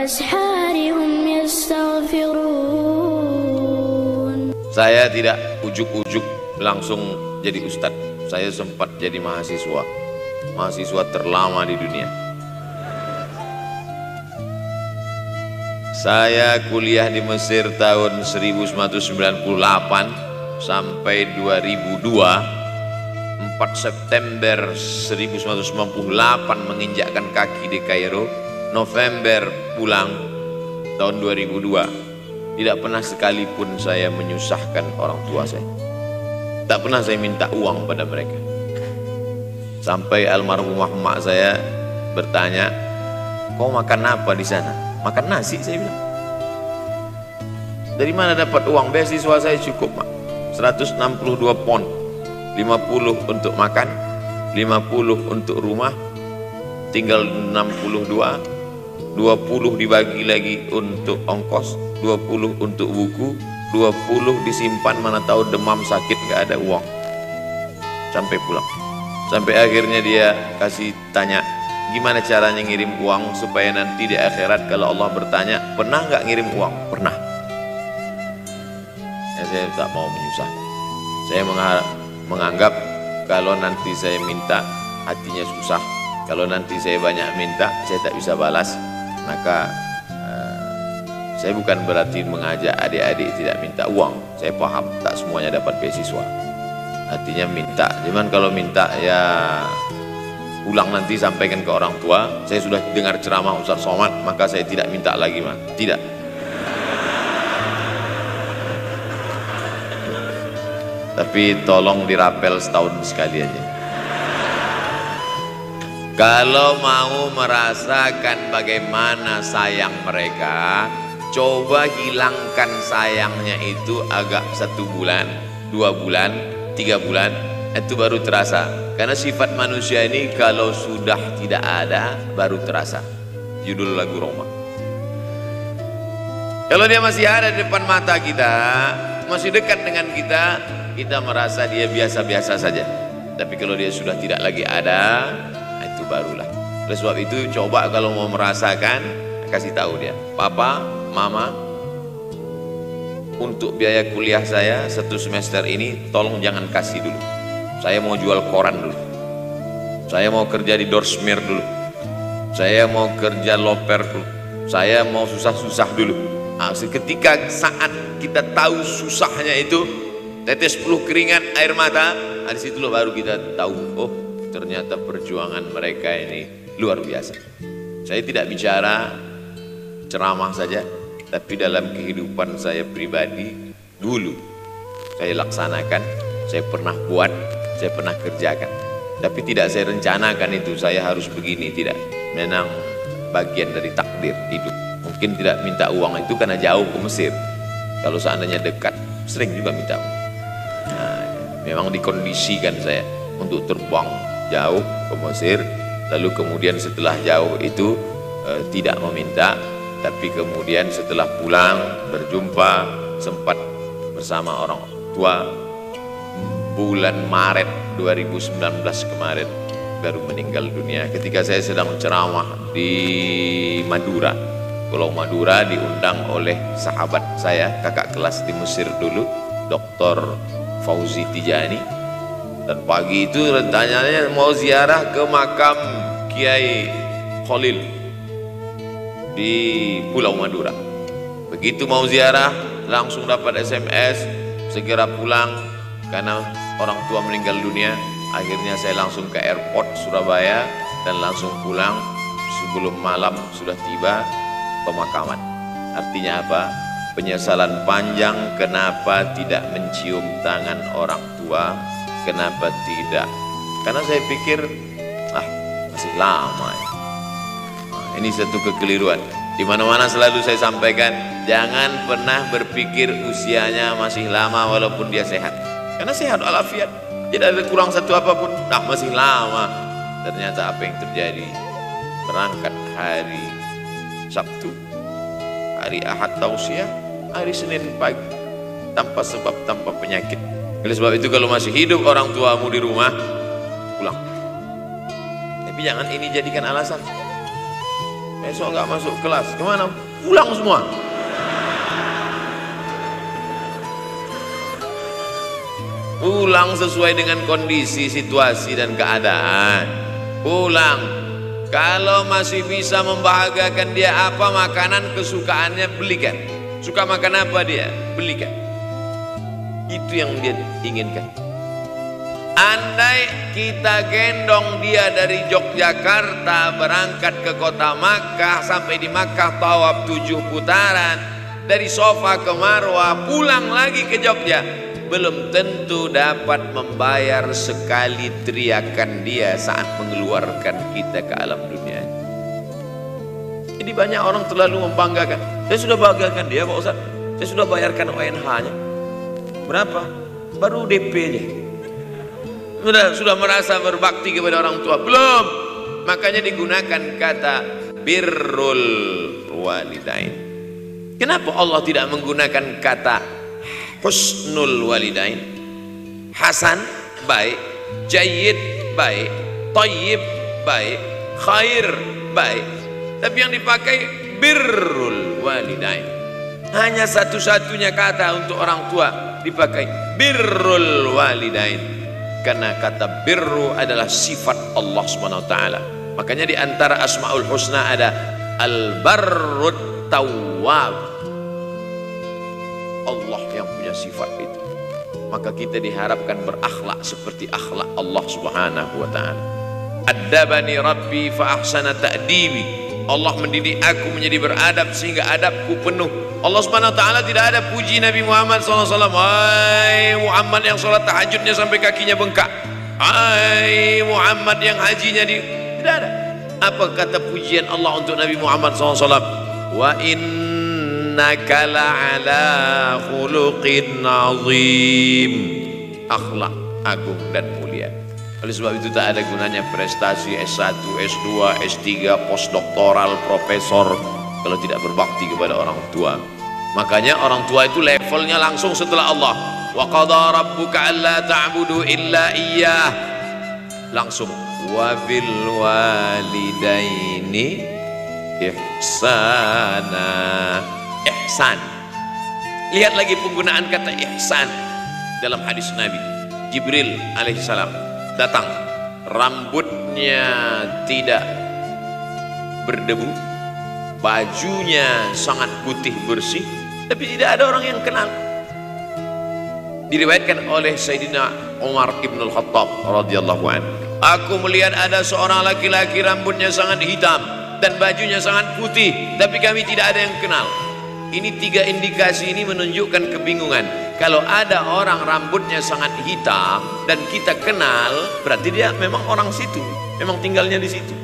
وبالأسحار هم يستغفرون Saya tidak ujuk-ujuk langsung jadi ustadz. Saya sempat jadi mahasiswa. Mahasiswa terlama di dunia. Saya kuliah di Mesir tahun 1998 sampai 2002. 4 September 1998 menginjakkan kaki di Kairo. November pulang tahun 2002. Tidak pernah sekalipun saya menyusahkan orang tua saya. Tak pernah saya minta uang pada mereka. Sampai almarhumah emak saya bertanya, kau makan apa di sana? Makan nasi saya bilang. Dari mana dapat uang? Beasiswa saya cukup mak. 162 pon. 50 untuk makan, 50 untuk rumah, tinggal 62, 20 dibagi lagi untuk ongkos, 20 untuk buku, 20 disimpan mana tahu demam sakit gak ada uang. Sampai pulang. Sampai akhirnya dia kasih tanya, gimana caranya ngirim uang supaya nanti di akhirat kalau Allah bertanya, pernah nggak ngirim uang? Pernah. Ya, saya tak mau menyusah. Saya menganggap kalau nanti saya minta hatinya susah kalau nanti saya banyak minta saya tak bisa balas maka uh, saya bukan berarti mengajak adik-adik tidak minta uang. Saya paham tak semuanya dapat beasiswa. Artinya minta. Cuman kalau minta ya pulang nanti sampaikan ke orang tua. Saya sudah dengar ceramah Ustaz Somad maka saya tidak minta lagi mah tidak. Tapi tolong dirapel setahun sekali aja kalau mau merasakan bagaimana sayang mereka coba hilangkan sayangnya itu agak satu bulan dua bulan tiga bulan itu baru terasa. Karena sifat manusia ini kalau sudah tidak ada baru terasa. Judul lagu Roma. Kalau dia masih ada di depan mata kita masih dekat dengan kita kita merasa dia biasa-biasa saja. Tapi kalau dia sudah tidak lagi ada itu barulah. Oleh sebab itu coba kalau mau merasakan kasih tahu dia. Papa mama untuk biaya kuliah saya satu semester ini tolong jangan kasih dulu. Saya mau jual koran dulu. Saya mau kerja di Dorsmir dulu. Saya mau kerja loper dulu. Saya mau susah-susah dulu. Nah, ketika saat kita tahu susahnya itu tetes peluh keringat air mata nah, di situlah baru kita tahu oh ternyata perjuangan mereka ini luar biasa. Saya tidak bicara ceramah saja tapi dalam kehidupan saya pribadi dulu saya laksanakan saya pernah buat saya pernah kerjakan. Tapi tidak saya rencanakan itu saya harus begini tidak. Memang bagian dari takdir hidup. Mungkin tidak minta uang itu karena jauh ke Mesir. Kalau seandainya dekat sering juga minta uang. Nah, memang dikondisikan saya untuk terbang jauh ke Mesir, lalu kemudian setelah jauh itu eh, tidak meminta, tapi kemudian setelah pulang berjumpa sempat bersama orang tua. Bulan Maret 2019 kemarin baru meninggal dunia ketika saya sedang ceramah di Madura. Pulau Madura diundang oleh sahabat saya kakak kelas di Mesir dulu Dr. Fauzi Tijani dan pagi itu rencananya mau ziarah ke makam Kiai Khalil di Pulau Madura. Begitu mau ziarah langsung dapat SMS segera pulang. Karena orang tua meninggal dunia akhirnya saya langsung ke airport Surabaya dan langsung pulang sebelum malam sudah tiba pemakaman. Artinya apa? Penyesalan panjang kenapa tidak mencium tangan orang tua kenapa tidak? Karena saya pikir ah masih lama ya. nah, ini satu kekeliruan. Di mana-mana selalu saya sampaikan jangan pernah berpikir usianya masih lama walaupun dia sehat. Karena sehat walafiat. Tidak ada kurang satu apa pun. Nah masih lama. Ternyata apa yang terjadi? Berangkat hari Sabtu hari Ahad tausiah hari Senin pagi. Tanpa sebab tanpa penyakit oleh sebab itu kalau masih hidup orang tuamu di rumah pulang. Tapi jangan ini jadikan alasan. Besok nggak masuk kelas. Ke mana? Pulang semua. Pulang sesuai dengan kondisi situasi dan keadaan. Pulang. Kalau masih bisa membahagiakan dia apa makanan kesukaannya? Belikan. Suka makan apa dia? Belikan itu yang dia inginkan Andai kita gendong dia dari Yogyakarta berangkat ke kota Makkah sampai di Makkah tawaf tujuh putaran dari sofa ke Marwah pulang lagi ke Jogja belum tentu dapat membayar sekali teriakan dia saat mengeluarkan kita ke alam dunia. Jadi banyak orang terlalu membanggakan. Saya sudah banggakan dia Pak Ustaz. Saya sudah bayarkan ONH-nya. Berapa? Baru DP-nya sudah sudah merasa berbakti kepada orang tua? Belum. Makanya digunakan kata birrul walidain. Kenapa Allah tidak menggunakan kata husnul walidain? Hasan baik. Jayid baik. Tayyib baik. Khair baik. Tapi yang dipakai birrul walidain hanya satu-satunya kata untuk orang tua dipakai. Birrul walidain. Karena kata birru adalah sifat Allah SWT makanya di antara asmaul husna ada al barrut tawwab. Allah yang punya sifat itu. Maka kita diharapkan berakhlak seperti akhlak Allah Subhanahu wa taala. Adabani rabbi fa ahsana ta'dibi Allah mendidik aku menjadi beradab sehingga adabku penuh Allah subhanahu wa ta'ala tidak ada puji Nabi Muhammad SAW Hai Muhammad yang sholat tahajudnya sampai kakinya bengkak. Hai Muhammad yang hajinya di tidak ada. Apa kata pujian Allah untuk Nabi Muhammad SAW wa innaka la'ala khuluqin azim. Akhlak agung dan mulia. Oleh sebab itu tak ada gunanya prestasi S1, S2, S3, postdoktoral, profesor kalau tidak berbakti kepada orang tua. Makanya orang tua itu levelnya langsung setelah Allah. Wa qadha rabbuka alla ta'budu illa iyyah. Langsung wa bil walidaini ihsana. Ihsan. Lihat lagi penggunaan kata ihsan dalam hadis Nabi Jibril alaihissalam datang rambutnya tidak berdebu bajunya sangat putih bersih tapi tidak ada orang yang kenal. Diriwayatkan oleh Sayyidina Umar ibn al-Khattab radhiyallahu an. Aku melihat ada seorang laki-laki rambutnya sangat hitam dan bajunya sangat putih tapi kami tidak ada yang kenal. Ini tiga indikasi ini menunjukkan kebingungan. Kalau ada orang rambutnya sangat hitam dan kita kenal, berarti dia memang orang situ, memang tinggalnya di situ.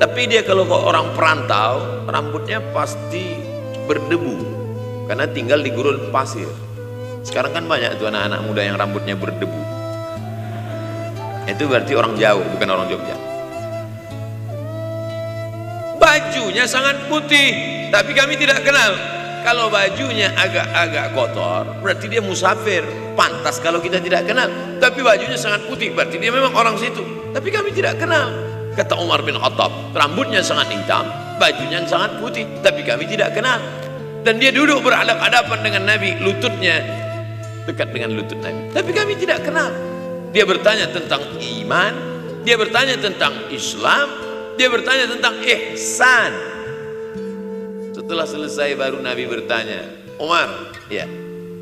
Tapi dia kalau orang perantau, rambutnya pasti berdebu karena tinggal di gurun pasir. Sekarang kan banyak tuh anak-anak muda yang rambutnya berdebu. Itu berarti orang jauh, bukan orang Jogja. Bajunya sangat putih, tapi kami tidak kenal kalau bajunya agak-agak kotor berarti dia musafir pantas kalau kita tidak kenal tapi bajunya sangat putih berarti dia memang orang situ tapi kami tidak kenal kata Umar bin Khattab rambutnya sangat hitam bajunya sangat putih tapi kami tidak kenal dan dia duduk berhadap-hadapan dengan Nabi lututnya dekat dengan lutut Nabi tapi kami tidak kenal dia bertanya tentang iman dia bertanya tentang Islam dia bertanya tentang ihsan setelah selesai baru Nabi bertanya, Umar, ya,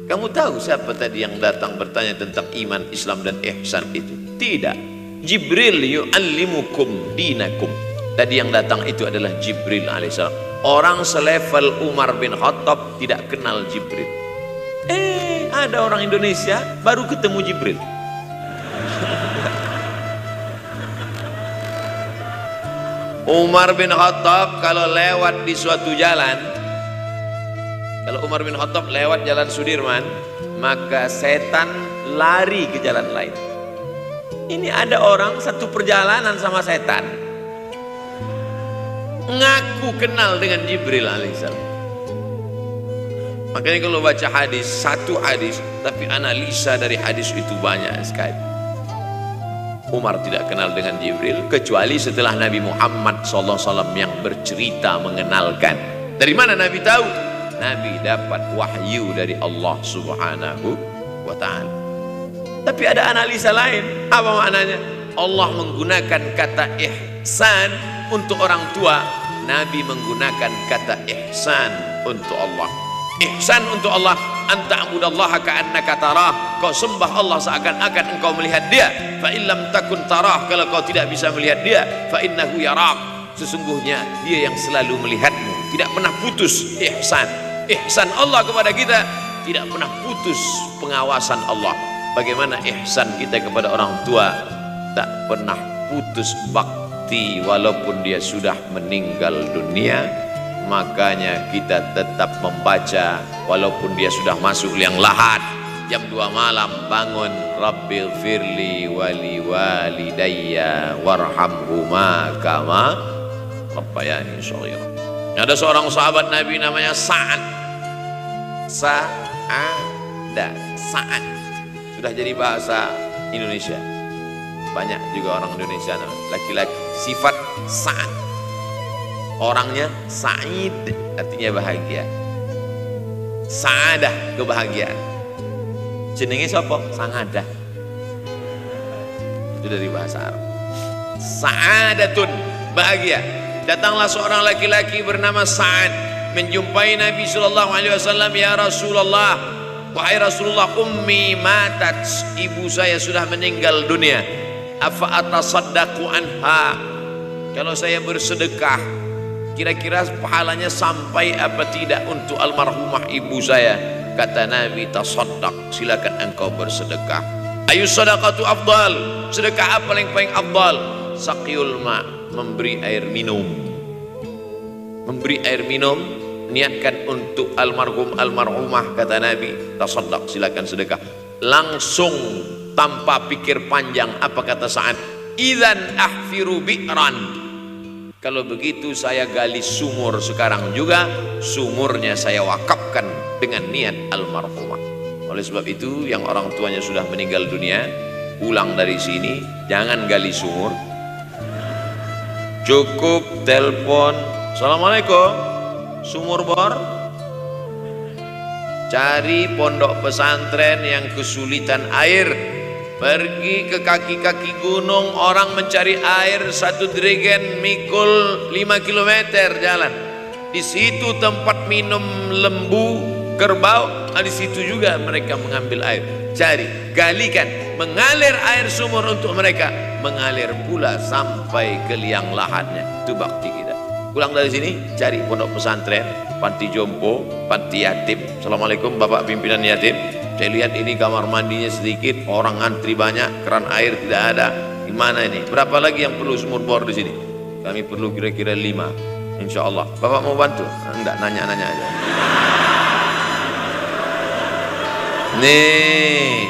kamu tahu siapa tadi yang datang bertanya tentang iman, Islam dan ihsan itu? Tidak. Jibril yu'allimukum dinakum. Tadi yang datang itu adalah Jibril alaihissalam. Orang selevel Umar bin Khattab tidak kenal Jibril. Eh, ada orang Indonesia baru ketemu Jibril. Umar bin Khattab kalau lewat di suatu jalan kalau Umar bin Khattab lewat jalan Sudirman maka setan lari ke jalan lain ini ada orang satu perjalanan sama setan ngaku kenal dengan Jibril alaihissalam makanya kalau baca hadis satu hadis tapi analisa dari hadis itu banyak sekali Umar tidak kenal dengan Jibril kecuali setelah Nabi Muhammad SAW yang bercerita mengenalkan. Dari mana Nabi tahu? Nabi dapat wahyu dari Allah Subhanahu wa taala. Tapi ada analisa lain. Apa maknanya? Allah menggunakan kata ihsan untuk orang tua. Nabi menggunakan kata ihsan untuk Allah. Ihsan untuk Allah. Anta abudallaha ka'annaka tarah. Kau sembah Allah seakan-akan engkau melihat dia. Fa illam takun tarah. Kalau kau tidak bisa melihat dia fa innahu yarak sesungguhnya dia yang selalu melihatmu. Tidak pernah putus ihsan. Ihsan Allah kepada kita. Tidak pernah putus pengawasan Allah bagaimana ihsan kita kepada orang tua? Tak pernah putus bakti walaupun dia sudah meninggal dunia. Makanya kita tetap membaca walaupun dia sudah masuk liang lahat. Jam 2 malam bangun Rabbil firli wali walidayya warhamhuma kama rabbayani shaghira. Ada seorang sahabat Nabi namanya Sa'ad. Sa'ada Sa'ad sudah jadi bahasa Indonesia. Banyak juga orang Indonesia laki-laki sifat Sa'ad. Orangnya sa'id artinya bahagia. Sa'adah kebahagiaan. Jenenge sapa sangadah itu dari bahasa Arab. Sa'adatun bahagia. Datanglah seorang laki-laki bernama Sa'ad. Menjumpai Nabi sallallahu alaihi wasallam ya Rasulullah wahai Rasulullah ummi matat. Ibu saya sudah meninggal dunia. Afa atasaddaqu anha? Kalau saya bersedekah kira-kira pahalanya sampai apa tidak untuk almarhumah ibu saya? Kata Nabi tasaddaq silakan engkau bersedekah. Ayu sadaqatu afdal? Sedekah apa yang paling afdal? Saqiyul ma memberi air minum. Memberi air minum niatkan untuk almarhum almarhumah kata Nabi. Tasaddaq silakan sedekah. Langsung tanpa pikir panjang apa kata saat idzan ahfiru bi'ran. Kalau begitu saya gali sumur sekarang juga. Sumurnya saya wakafkan dengan niat almarhumah. Oleh sebab itu yang orang tuanya sudah meninggal dunia Pulang dari sini jangan gali sumur. Cukup telepon. Assalamualaikum Sumur bor Cari pondok pesantren yang kesulitan air Pergi ke kaki-kaki gunung orang mencari air satu dirigen mikul 5 km jalan. Di situ tempat minum lembu, kerbau, nah di situ juga mereka mengambil air. Cari, galikan, mengalir air sumur untuk mereka, mengalir pula sampai ke liang lahannya. Itu bakti. Pulang dari sini, cari pondok pesantren, panti jompo, panti yatim. Assalamualaikum Bapak pimpinan yatim saya lihat ini kamar mandinya sedikit, orang antri banyak, keran air tidak ada. Gimana ini? Berapa lagi yang perlu sumur bor di sini? Kami perlu kira-kira lima. Insya Allah. Bapak mau bantu? Enggak, nanya-nanya aja. Nih,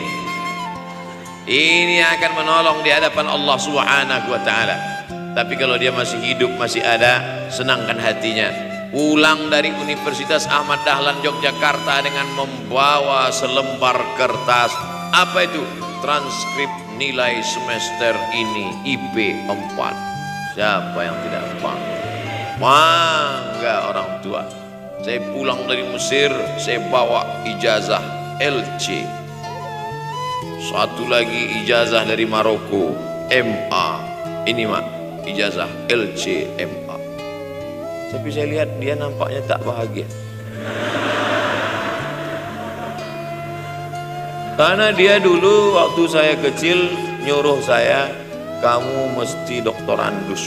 ini akan menolong di hadapan Allah Subhanahu wa taala. Tapi kalau dia masih hidup, masih ada, senangkan hatinya. Pulang dari Universitas Ahmad Dahlan Yogyakarta dengan membawa selembar kertas. Apa itu? Transkrip nilai semester ini IP 4 siapa yang tidak bangga bangga orang tua. Saya pulang dari Mesir saya bawa ijazah LC satu lagi ijazah dari Maroko MA ini mah ijazah LC MA tapi saya lihat dia nampaknya tak bahagia. Karena dia dulu waktu saya kecil nyuruh saya, kamu mesti doktorandus.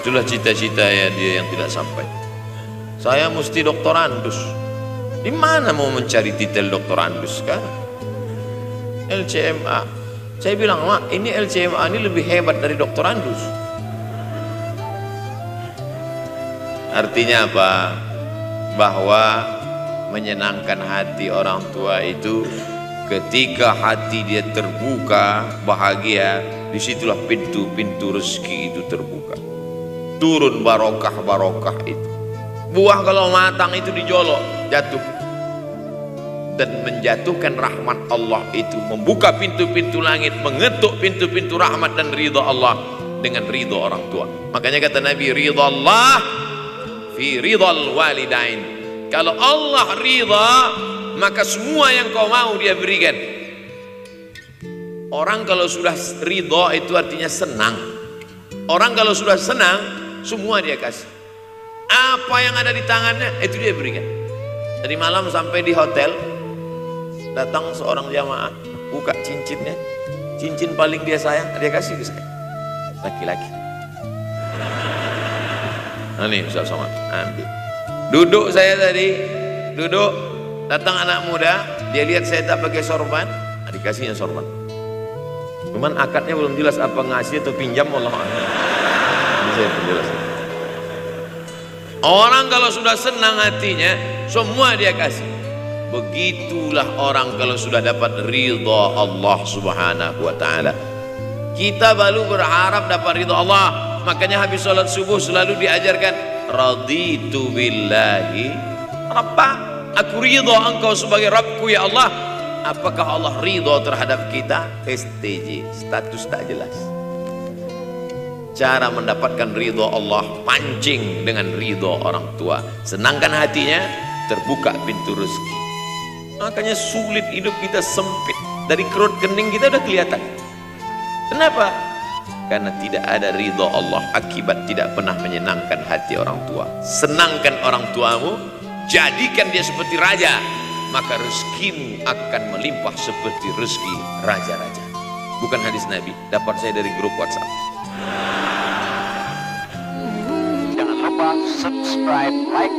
Itulah cita-cita ya dia yang tidak sampai. Saya mesti doktorandus. Di mana mau mencari titel doktorandus sekarang? LCMA. Saya bilang, Mak, ini LCMA ini lebih hebat dari doktorandus. Artinya apa? Bahwa menyenangkan hati orang tua itu ketika hati dia terbuka, bahagia, di situlah pintu-pintu rezeki itu terbuka. Turun barokah-barokah itu. Buah kalau matang itu dijolok, jatuh. Dan menjatuhkan rahmat Allah itu. Membuka pintu-pintu langit mengetuk pintu-pintu rahmat dan ridha Allah dengan ridha orang tua. Makanya kata Nabi ridha Allah fi ridhal walidain. Kalau Allah ridha maka semua yang kau mau dia berikan. Orang kalau sudah ridha itu artinya senang. Orang kalau sudah senang semua dia kasih. Apa yang ada di tangannya itu dia berikan. Dari malam sampai di hotel datang seorang jamaah buka cincinnya. Cincin paling dia sayang dia kasih ke saya. Laki-laki. Nah ini Ustaz Somad. Ambil. Duduk saya tadi. Duduk. Datang anak muda. Dia lihat saya tak pakai sorban. Nah, dikasihnya sorban. Cuman akadnya belum jelas apa ngasih atau pinjam Allah saya penjelas orang kalau sudah senang hatinya semua dia kasih begitulah orang kalau sudah dapat ridha Allah subhanahu wa ta'ala. Kita baru berharap dapat ridha Allah. Makanya habis sholat subuh selalu diajarkan raditu billahi Rabba. Aku ridha engkau sebagai Rabbku ya Allah. Apakah Allah ridha terhadap kita? STJ status tak jelas. Cara mendapatkan ridho Allah pancing dengan ridho orang tua. Senangkan hatinya terbuka pintu rezeki makanya sulit hidup kita sempit. Dari kerut kening kita udah kelihatan. Kenapa? Karena tidak ada ridho Allah. Akibat tidak pernah menyenangkan hati orang tua. Senangkan orang tuamu jadikan dia seperti raja. Maka rezekimu akan melimpah seperti rezeki raja-raja. Bukan hadis Nabi. Dapat saya dari grup WhatsApp. Jangan lupa subscribe, like,